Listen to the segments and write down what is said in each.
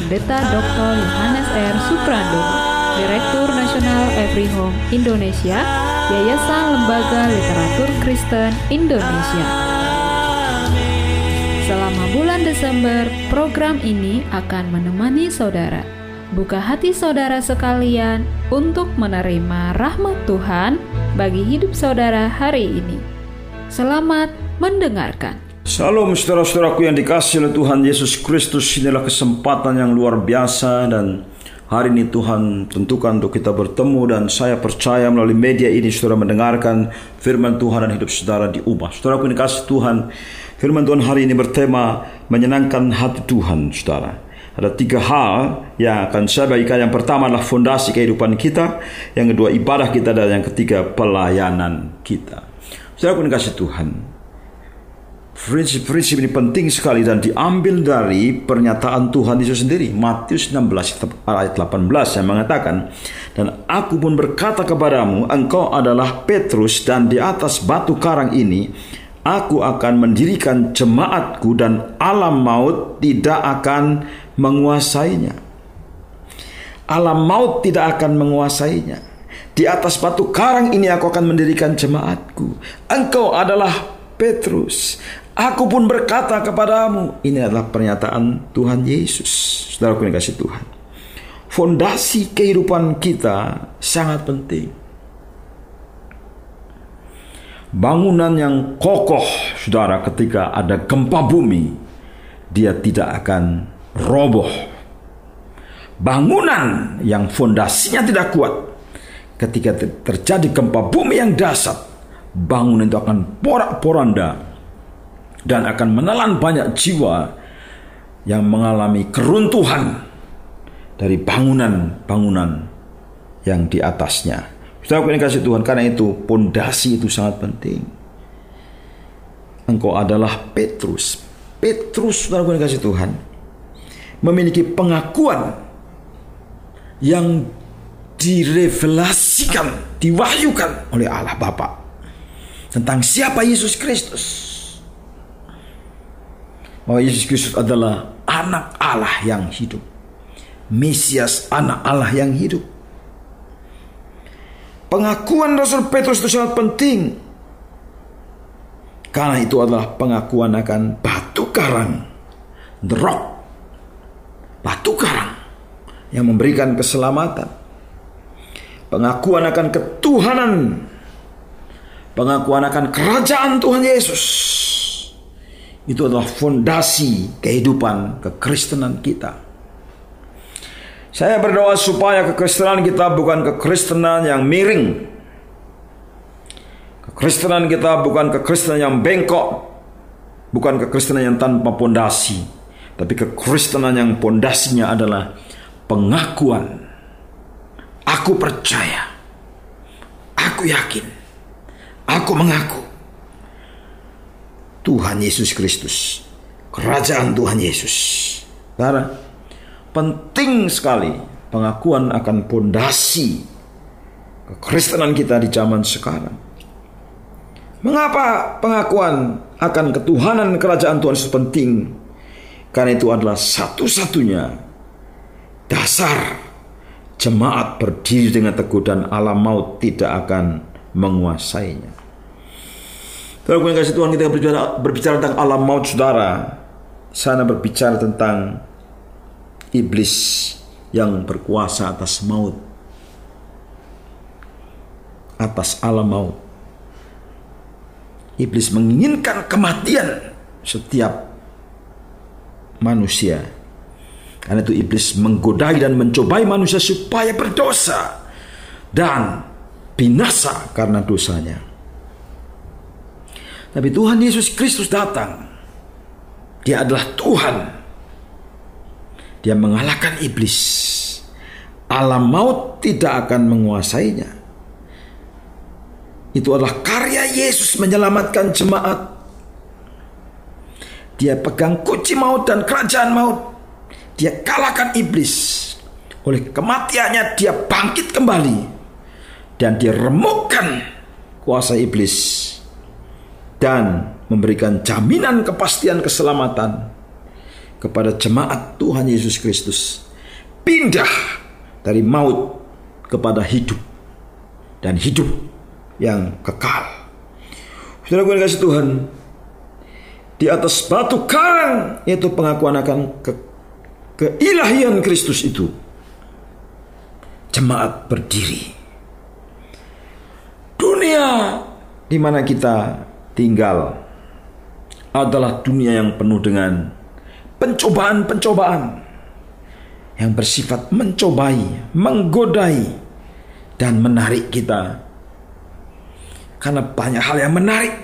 Pendeta Dr. Yohanes R. Suprandono Direktur Nasional Every Home Indonesia Yayasan Lembaga Literatur Kristen Indonesia Selama bulan Desember, program ini akan menemani saudara. Buka hati saudara sekalian untuk menerima rahmat Tuhan bagi hidup saudara hari ini. Selamat mendengarkan. Salam saudara-saudaraku yang dikasih oleh Tuhan Yesus Kristus Inilah kesempatan yang luar biasa dan hari ini Tuhan tentukan untuk kita bertemu Dan saya percaya melalui media ini saudara mendengarkan firman Tuhan dan hidup saudara diubah Saudaraku yang dikasih Tuhan Firman Tuhan hari ini bertema menyenangkan hati Tuhan saudara ada tiga hal yang akan saya bagikan. Yang pertama adalah fondasi kehidupan kita. Yang kedua ibadah kita. Dan yang ketiga pelayanan kita. Saudara pun kasih Tuhan. Prinsip-prinsip ini penting sekali dan diambil dari pernyataan Tuhan Yesus sendiri. Matius 16 ayat 18 yang mengatakan, Dan aku pun berkata kepadamu, engkau adalah Petrus dan di atas batu karang ini, aku akan mendirikan jemaatku dan alam maut tidak akan menguasainya. Alam maut tidak akan menguasainya. Di atas batu karang ini aku akan mendirikan jemaatku. Engkau adalah Petrus. Aku pun berkata kepadamu. Ini adalah pernyataan Tuhan Yesus. Saudaraku yang kasih Tuhan. Fondasi kehidupan kita sangat penting. Bangunan yang kokoh, saudara, ketika ada gempa bumi, dia tidak akan roboh. Bangunan yang fondasinya tidak kuat, ketika terjadi gempa bumi yang dahsyat, bangunan itu akan porak-poranda dan akan menelan banyak jiwa yang mengalami keruntuhan dari bangunan-bangunan yang di atasnya. Saudara yang kasih Tuhan, karena itu pondasi itu sangat penting. Engkau adalah Petrus. Petrus, saudara yang kasih Tuhan, memiliki pengakuan yang direvelasikan, diwahyukan oleh Allah Bapa tentang siapa Yesus Kristus. Bahwa Yesus Kristus adalah anak Allah yang hidup. Mesias anak Allah yang hidup. Pengakuan Rasul Petrus itu sangat penting. Karena itu adalah pengakuan akan batu karang. The rock. Batu karang. Yang memberikan keselamatan. Pengakuan akan ketuhanan. Pengakuan akan kerajaan Tuhan Yesus. Itu adalah fondasi kehidupan kekristenan kita. Saya berdoa supaya kekristenan kita bukan kekristenan yang miring. Kekristenan kita bukan kekristenan yang bengkok. Bukan kekristenan yang tanpa pondasi. Tapi kekristenan yang pondasinya adalah pengakuan. Aku percaya. Aku yakin. Aku mengaku. Tuhan Yesus Kristus. Kerajaan Tuhan Yesus. Karena penting sekali pengakuan akan pondasi kekristenan kita di zaman sekarang. Mengapa pengakuan akan ketuhanan kerajaan Tuhan itu penting? Karena itu adalah satu-satunya dasar jemaat berdiri dengan teguh dan alam maut tidak akan menguasainya. Kalau kasih Tuhan kita berbicara, berbicara tentang alam maut saudara, sana berbicara tentang iblis yang berkuasa atas maut. Atas alam maut. Iblis menginginkan kematian setiap manusia. Karena itu iblis menggodai dan mencobai manusia supaya berdosa dan binasa karena dosanya tapi Tuhan Yesus Kristus datang dia adalah Tuhan dia mengalahkan iblis. Alam maut tidak akan menguasainya. Itu adalah karya Yesus menyelamatkan jemaat. Dia pegang kunci maut dan kerajaan maut. Dia kalahkan iblis. Oleh kematiannya dia bangkit kembali. Dan dia remukkan kuasa iblis. Dan memberikan jaminan kepastian keselamatan kepada jemaat Tuhan Yesus Kristus. Pindah dari maut kepada hidup dan hidup yang kekal. Saudara gue kasih Tuhan, di atas batu karang yaitu pengakuan akan ke, keilahian Kristus itu. Jemaat berdiri. Dunia di mana kita tinggal adalah dunia yang penuh dengan pencobaan-pencobaan yang bersifat mencobai, menggodai, dan menarik kita. Karena banyak hal yang menarik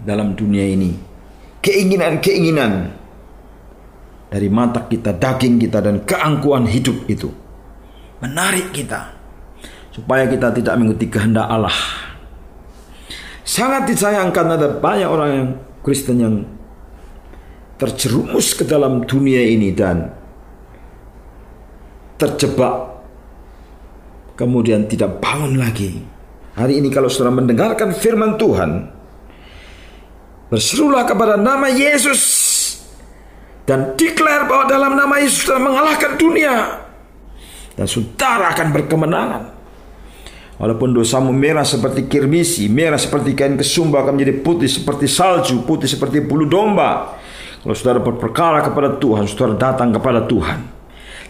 dalam dunia ini. Keinginan-keinginan dari mata kita, daging kita, dan keangkuhan hidup itu. Menarik kita. Supaya kita tidak mengikuti kehendak Allah. Sangat disayangkan ada banyak orang yang Kristen yang terjerumus ke dalam dunia ini dan terjebak kemudian tidak bangun lagi. Hari ini kalau saudara mendengarkan firman Tuhan, berserulah kepada nama Yesus dan declare bahwa dalam nama Yesus telah mengalahkan dunia dan saudara akan berkemenangan. Walaupun dosamu merah seperti kirmisi, merah seperti kain kesumba akan menjadi putih seperti salju, putih seperti bulu domba. Kalau saudara berperkara kepada Tuhan, saudara datang kepada Tuhan.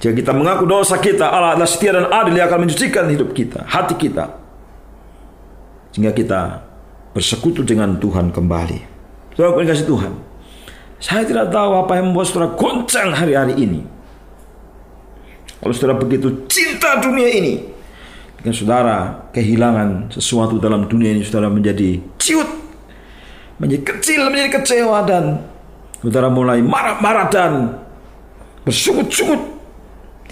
Jika kita mengaku dosa kita, Allah adalah setia dan adil yang akan mencucikan hidup kita, hati kita. Sehingga kita bersekutu dengan Tuhan kembali. Saudara kasih Tuhan. Saya tidak tahu apa yang membuat saudara goncang hari-hari ini. Kalau saudara begitu cinta dunia ini, dengan saudara kehilangan sesuatu dalam dunia ini, saudara menjadi ciut, menjadi kecil, menjadi kecewa dan Saudara mulai marah-marah dan bersungut-sungut.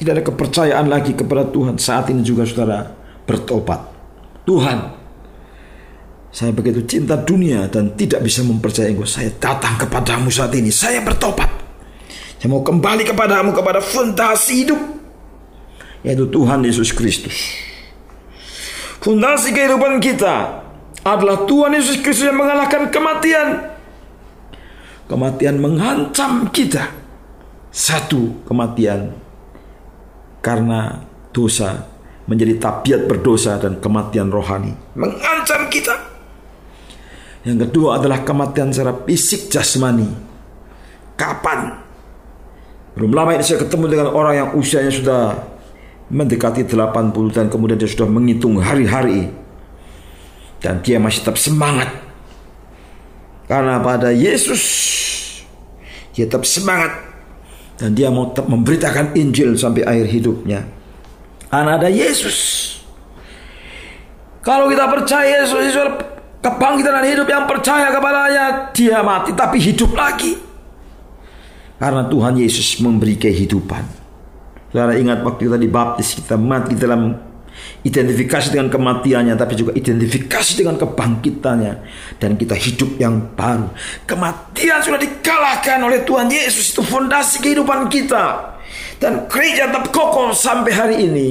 Tidak ada kepercayaan lagi kepada Tuhan. Saat ini juga saudara bertobat. Tuhan, saya begitu cinta dunia dan tidak bisa mempercayai engkau. Saya datang kepadamu saat ini. Saya bertobat. Saya mau kembali kepadamu kepada fondasi hidup. Yaitu Tuhan Yesus Kristus. Fondasi kehidupan kita adalah Tuhan Yesus Kristus yang mengalahkan kematian. Kematian mengancam kita. Satu, kematian karena dosa menjadi tabiat berdosa dan kematian rohani mengancam kita. Yang kedua adalah kematian secara fisik jasmani. Kapan? Belum lama ini saya ketemu dengan orang yang usianya sudah mendekati 80 dan kemudian dia sudah menghitung hari-hari. Dan dia masih tetap semangat. Karena pada Yesus dia tetap semangat. Dan dia mau tetap memberitakan Injil sampai akhir hidupnya. Karena ada Yesus. Kalau kita percaya Yesus Yesus kebangkitan dan hidup yang percaya kepadanya dia mati tapi hidup lagi. Karena Tuhan Yesus memberi kehidupan. Saudara ingat waktu kita dibaptis kita mati dalam identifikasi dengan kematiannya tapi juga identifikasi dengan kebangkitannya dan kita hidup yang baru. Kematian sudah dikalahkan oleh Tuhan Yesus itu fondasi kehidupan kita. Dan gereja tetap kokoh sampai hari ini.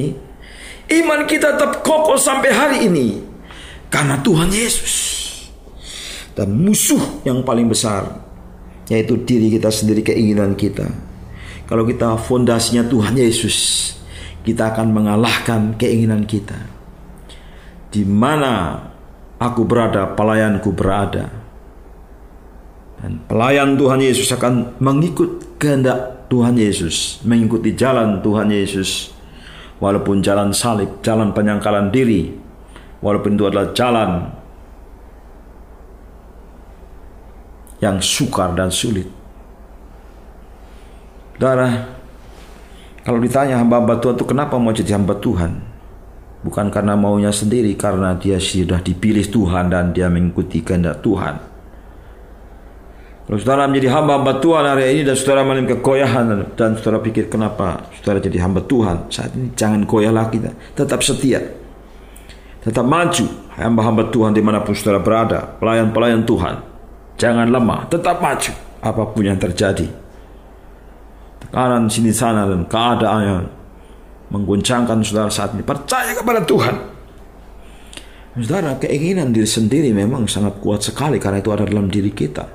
Iman kita tetap kokoh sampai hari ini karena Tuhan Yesus. Dan musuh yang paling besar yaitu diri kita sendiri keinginan kita. Kalau kita fondasinya Tuhan Yesus, kita akan mengalahkan keinginan kita. Di mana aku berada, pelayanku berada. Dan pelayan Tuhan Yesus akan mengikut kehendak Tuhan Yesus, mengikuti jalan Tuhan Yesus. Walaupun jalan salib, jalan penyangkalan diri, walaupun itu adalah jalan yang sukar dan sulit. Darah, kalau ditanya hamba-hamba Tuhan itu kenapa mau jadi hamba Tuhan? Bukan karena maunya sendiri, karena dia sudah dipilih Tuhan dan dia mengikuti kehendak Tuhan. Kalau saudara menjadi hamba-hamba Tuhan hari ini dan saudara mengalami kegoyahan dan saudara pikir kenapa saudara jadi hamba Tuhan saat ini jangan goyah lagi, tetap setia, tetap maju hamba-hamba Tuhan di mana pun saudara berada, pelayan-pelayan Tuhan. Jangan lemah, tetap maju apa pun yang terjadi. Tekanan sini sana dan keadaan yang mengguncangkan saudara saat ini. Percaya kepada Tuhan. Saudara, keinginan diri sendiri memang sangat kuat sekali karena itu ada dalam diri kita.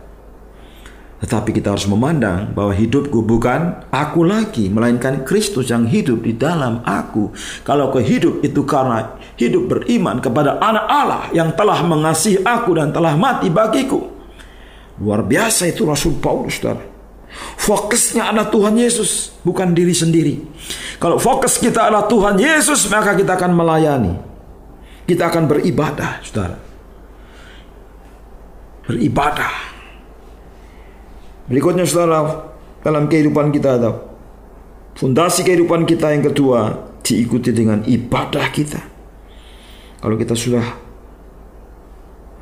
Tetapi kita harus memandang bahwa hidupku bukan aku lagi, melainkan Kristus yang hidup di dalam aku. Kalau kehidup itu karena hidup beriman kepada anak Allah yang telah mengasihi aku dan telah mati bagiku. Luar biasa itu Rasul Paulus, saudara. Fokusnya adalah Tuhan Yesus, bukan diri sendiri. Kalau fokus kita adalah Tuhan Yesus, maka kita akan melayani. Kita akan beribadah, saudara. Beribadah. Berikutnya, saudara, dalam kehidupan kita ada fondasi kehidupan kita yang kedua diikuti dengan ibadah kita. Kalau kita sudah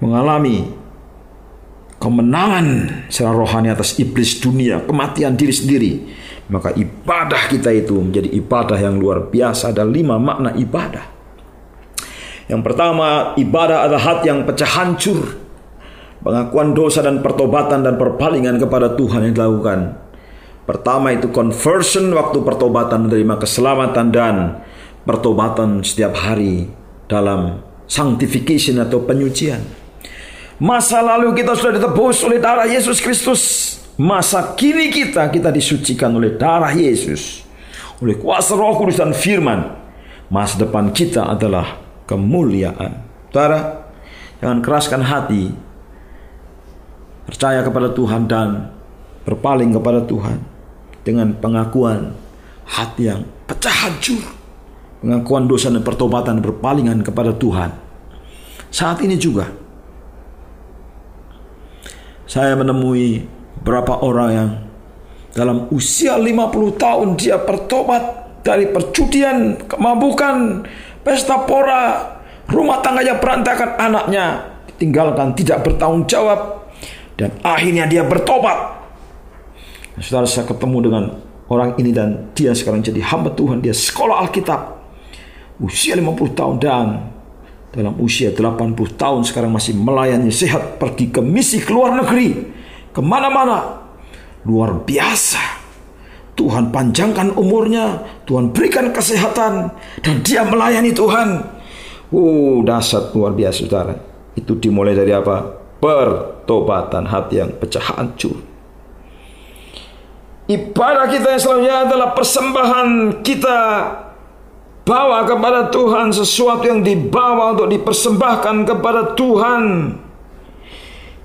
mengalami kemenangan secara rohani atas iblis dunia, kematian diri sendiri, maka ibadah kita itu menjadi ibadah yang luar biasa. Ada lima makna ibadah. Yang pertama, ibadah adalah hati yang pecah hancur. Pengakuan dosa dan pertobatan dan perpalingan kepada Tuhan yang dilakukan. Pertama itu conversion waktu pertobatan menerima keselamatan dan pertobatan setiap hari dalam sanctification atau penyucian. Masa lalu kita sudah ditebus oleh darah Yesus Kristus. Masa kini kita kita disucikan oleh darah Yesus. Oleh kuasa roh kudus dan firman. Masa depan kita adalah kemuliaan. Saudara, jangan keraskan hati. Percaya kepada Tuhan dan berpaling kepada Tuhan. Dengan pengakuan hati yang pecah hancur. Pengakuan dosa dan pertobatan berpalingan kepada Tuhan. Saat ini juga saya menemui berapa orang yang dalam usia 50 tahun dia bertobat dari perjudian, kemabukan, pesta pora, rumah tangganya berantakan, anaknya tinggalkan, tidak bertanggung jawab dan akhirnya dia bertobat. Saudara saya ketemu dengan orang ini dan dia sekarang jadi hamba Tuhan, dia sekolah Alkitab. Usia 50 tahun dan dalam usia 80 tahun sekarang masih melayani sehat pergi ke misi ke luar negeri ke mana-mana luar biasa Tuhan panjangkan umurnya Tuhan berikan kesehatan dan dia melayani Tuhan Oh, dahsyat luar biasa saudara. Itu dimulai dari apa? Pertobatan hati yang pecah hancur. Ibadah kita yang selanjutnya adalah persembahan kita bawa kepada Tuhan sesuatu yang dibawa untuk dipersembahkan kepada Tuhan.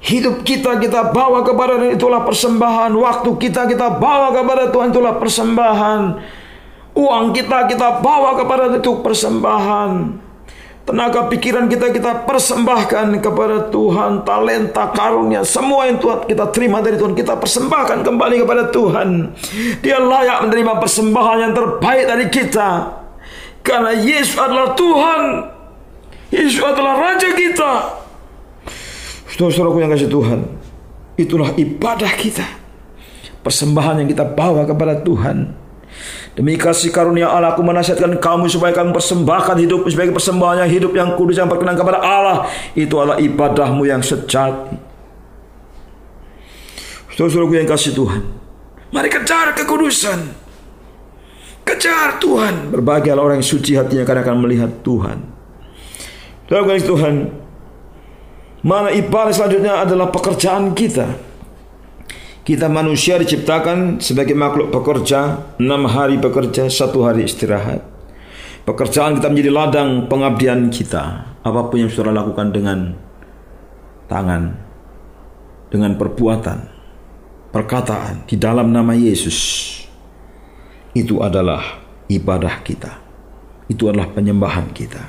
Hidup kita kita bawa kepada Tuhan itulah persembahan. Waktu kita kita bawa kepada Tuhan itulah persembahan. Uang kita kita bawa kepada itu persembahan. Tenaga pikiran kita kita persembahkan kepada Tuhan, talenta karunia, semua yang Tuhan kita terima dari Tuhan kita persembahkan kembali kepada Tuhan. Dia layak menerima persembahan yang terbaik dari kita. Karena Yesus adalah Tuhan. Yesus adalah Raja kita. Saudara-saudaraku yang kasih Tuhan, itulah ibadah kita. Persembahan yang kita bawa kepada Tuhan. Demi kasih karunia Allah aku menasihatkan kamu supaya kamu persembahkan hidup sebagai persembahan yang hidup yang kudus yang berkenan kepada Allah. Itu adalah ibadahmu yang sejati. Saudara-saudaraku yang kasih Tuhan. Mari kejar kekudusan. Kejar Tuhan. Berbahagialah orang yang suci hatinya karena akan melihat Tuhan. Kasih Tuhan. Mana ibadah selanjutnya adalah pekerjaan kita. Kita manusia diciptakan sebagai makhluk pekerja, enam hari bekerja, satu hari istirahat. Pekerjaan kita menjadi ladang pengabdian kita. Apa pun yang saudara lakukan dengan tangan, dengan perbuatan, perkataan di dalam nama Yesus, itu adalah ibadah kita. Itu adalah penyembahan kita.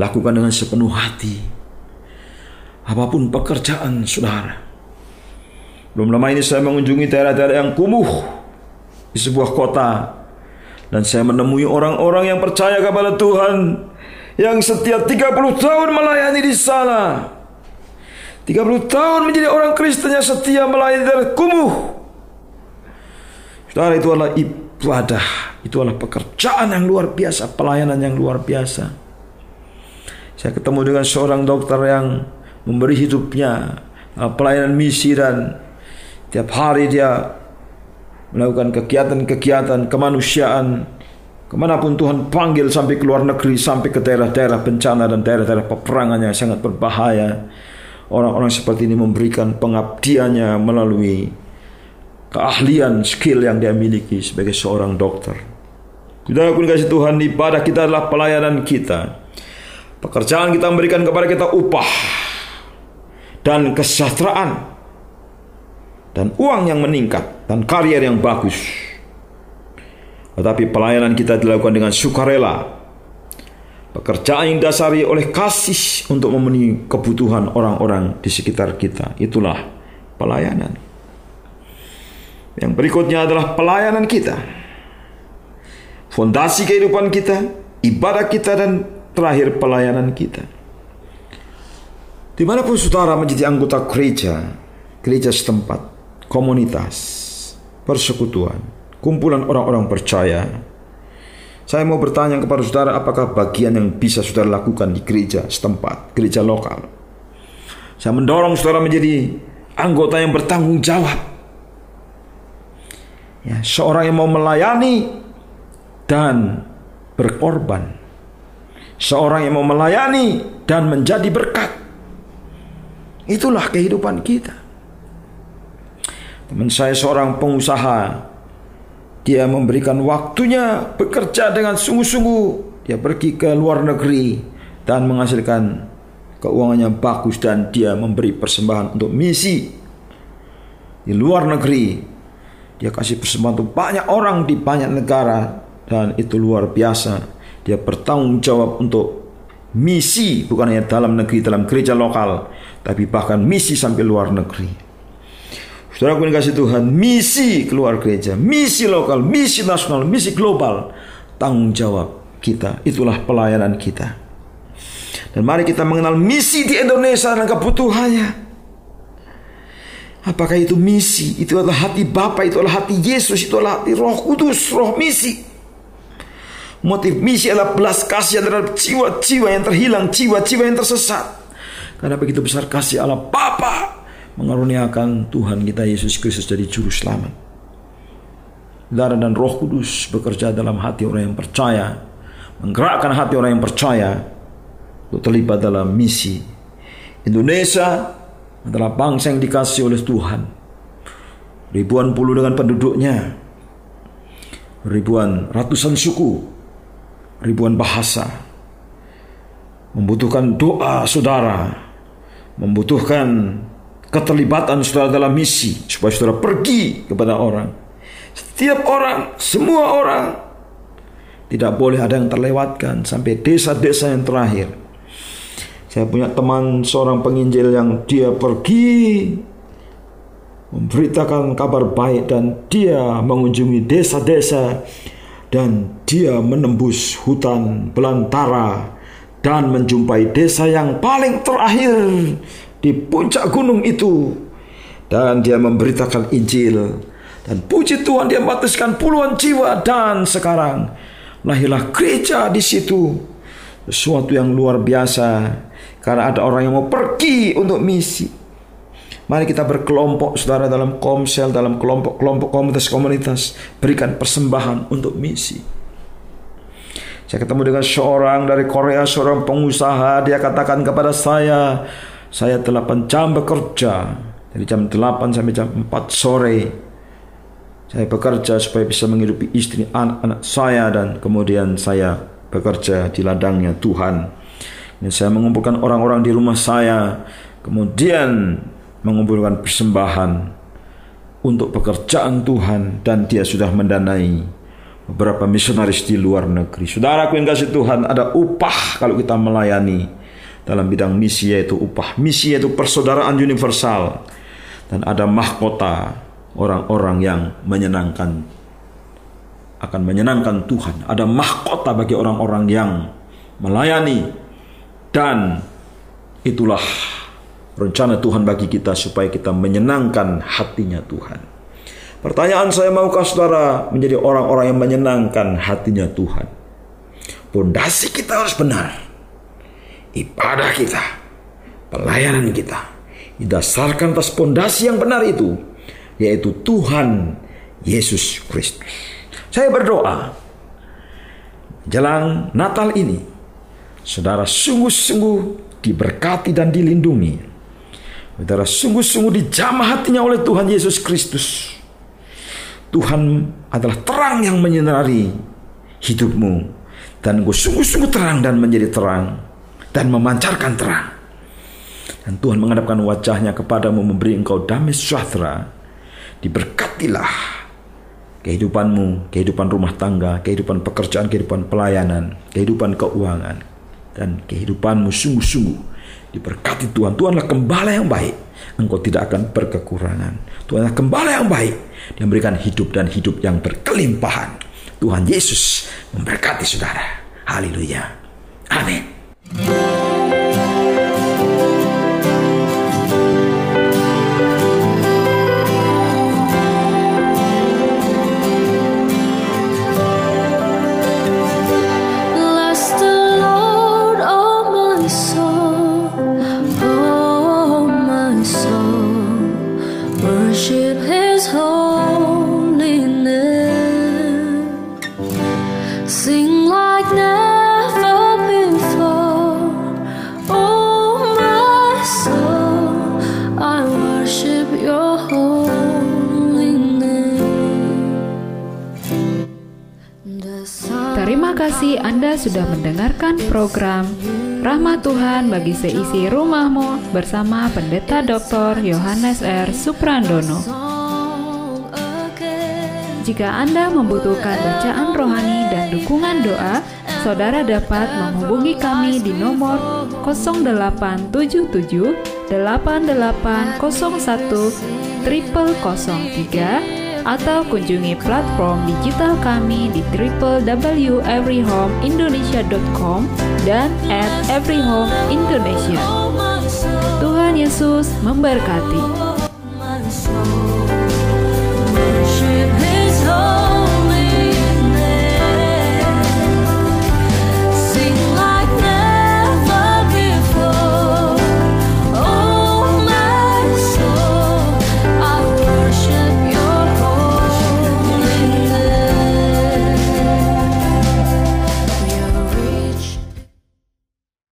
Lakukan dengan sepenuh hati. Apa pun pekerjaan saudara, belum lama ini saya mengunjungi daerah-daerah yang kumuh di sebuah kota dan saya menemui orang-orang yang percaya kepada Tuhan yang setiap 30 tahun melayani di sana. 30 tahun menjadi orang Kristen yang setia melayani dari kumuh. Saudara itu adalah ibadah, itu adalah pekerjaan yang luar biasa, pelayanan yang luar biasa. Saya ketemu dengan seorang dokter yang memberi hidupnya uh, pelayanan misi dan Tiap hari dia melakukan kegiatan-kegiatan kemanusiaan. Ke mana pun Tuhan panggil sampai ke luar negeri sampai ke daerah-daerah bencana dan daerah-daerah peperangan yang sangat berbahaya. Orang-orang seperti ini memberikan pengabdiannya melalui keahlian skill yang dia miliki sebagai seorang dokter kita pun kasih Tuhan ibadah kita adalah pelayanan kita pekerjaan kita memberikan kepada kita upah dan kesejahteraan dan uang yang meningkat dan karier yang bagus. Tetapi pelayanan kita dilakukan dengan sukarela. Pekerjaan yang dasari oleh kasih untuk memenuhi kebutuhan orang-orang di sekitar kita. Itulah pelayanan. Yang berikutnya adalah pelayanan kita. Fondasi kehidupan kita, ibadah kita dan terakhir pelayanan kita. Di mana pun saudara menjadi anggota gereja, gereja setempat, komunitas, persekutuan, kumpulan orang-orang percaya. Saya mau bertanya kepada saudara apakah bagian yang bisa saudara lakukan di gereja setempat, gereja lokal. Saya mendorong saudara menjadi anggota yang bertanggung jawab. Ya, seorang yang mau melayani dan berkorban. Seorang yang mau melayani dan menjadi berkat. Itulah kehidupan kita. Teman saya seorang pengusaha. Dia memberikan waktunya bekerja dengan sungguh-sungguh. Dia pergi ke luar negeri dan menghasilkan keuangannya bagus dan dia memberi persembahan untuk misi di luar negeri. Dia kasih persembahan untuk banyak orang di banyak negara dan itu luar biasa. Dia bertanggung jawab untuk misi bukan hanya dalam negeri dalam gereja lokal tapi bahkan misi sampai luar negeri. Saudara aku kasih Tuhan, misi keluar gereja, misi lokal, misi nasional, misi global. Tanggung jawab kita, itulah pelayanan kita. Dan mari kita mengenal misi di Indonesia dan kebutuhannya. Apakah itu misi? Itu adalah hati Bapa, itu adalah hati Yesus, itu adalah hati Roh Kudus, Roh misi. Motif misi adalah belas kasih terhadap jiwa-jiwa yang terhilang, jiwa-jiwa yang tersesat. Karena begitu besar kasih Allah Bapa mengaruniakan Tuhan kita Yesus Kristus jadi juru selamat. Darah dan Roh Kudus bekerja dalam hati orang yang percaya, menggerakkan hati orang yang percaya untuk terlibat dalam misi. Indonesia adalah bangsa yang dikasih oleh Tuhan. Ribuan puluh dengan penduduknya, ribuan ratusan suku, ribuan bahasa, membutuhkan doa saudara, membutuhkan keterlibatan saudara dalam misi supaya saudara pergi kepada orang. Setiap orang, semua orang tidak boleh ada yang terlewatkan sampai desa-desa yang terakhir. Saya punya teman seorang penginjil yang dia pergi memberitakan kabar baik dan dia mengunjungi desa-desa dan dia menembus hutan belantara dan menjumpai desa yang paling terakhir di puncak gunung itu. Dan dia memberitakan Injil. Dan puji Tuhan dia membaptiskan puluhan jiwa dan sekarang lahirlah gereja di situ. Sesuatu yang luar biasa karena ada orang yang mau pergi untuk misi Mari kita berkelompok saudara dalam komsel, dalam kelompok-kelompok komunitas-komunitas. Berikan persembahan untuk misi. Saya ketemu dengan seorang dari Korea, seorang pengusaha. Dia katakan kepada saya, saya 8 jam bekerja. Dari jam 8 sampai jam 4 sore. Saya bekerja supaya bisa menghidupi istri anak-anak saya dan kemudian saya bekerja di ladangnya Tuhan. Ini saya mengumpulkan orang-orang di rumah saya. Kemudian mengumpulkan persembahan untuk pekerjaan Tuhan dan dia sudah mendanai beberapa misionaris di luar negeri. Saudara yang kasih Tuhan, ada upah kalau kita melayani dalam bidang misi yaitu upah. Misi yaitu persaudaraan universal dan ada mahkota orang-orang yang menyenangkan akan menyenangkan Tuhan. Ada mahkota bagi orang-orang yang melayani dan itulah rencana Tuhan bagi kita supaya kita menyenangkan hatinya Tuhan. Pertanyaan saya maukah saudara menjadi orang-orang yang menyenangkan hatinya Tuhan? Pondasi kita harus benar. Ibadah kita, pelayanan kita didasarkan atas pondasi yang benar itu, yaitu Tuhan Yesus Kristus. Saya berdoa jelang Natal ini, saudara sungguh-sungguh diberkati dan dilindungi Saudara sungguh-sungguh dijamah hatinya oleh Tuhan Yesus Kristus. Tuhan adalah terang yang menyinari hidupmu. Dan engkau sungguh-sungguh terang dan menjadi terang. Dan memancarkan terang. Dan Tuhan menghadapkan wajahnya kepadamu memberi engkau damai sejahtera. Diberkatilah kehidupanmu, kehidupan rumah tangga, kehidupan pekerjaan, kehidupan pelayanan, kehidupan keuangan. Dan kehidupanmu sungguh-sungguh Diberkati Tuhan. Tuhanlah gembala yang baik. Engkau tidak akan berkekurangan. Tuhanlah gembala yang baik. Dia memberikan hidup dan hidup yang berkelimpahan. Tuhan Yesus memberkati saudara. Haleluya. Amin. Sudah mendengarkan program Rahmat Tuhan bagi seisi rumahmu bersama Pendeta Dr. Yohanes R. Suprandono. Jika Anda membutuhkan bacaan rohani dan dukungan doa, saudara dapat menghubungi kami di nomor 0877 8801 0003 atau kunjungi platform digital kami di www.everyhomeindonesia.com dan at everyhomeindonesia. Tuhan Yesus memberkati.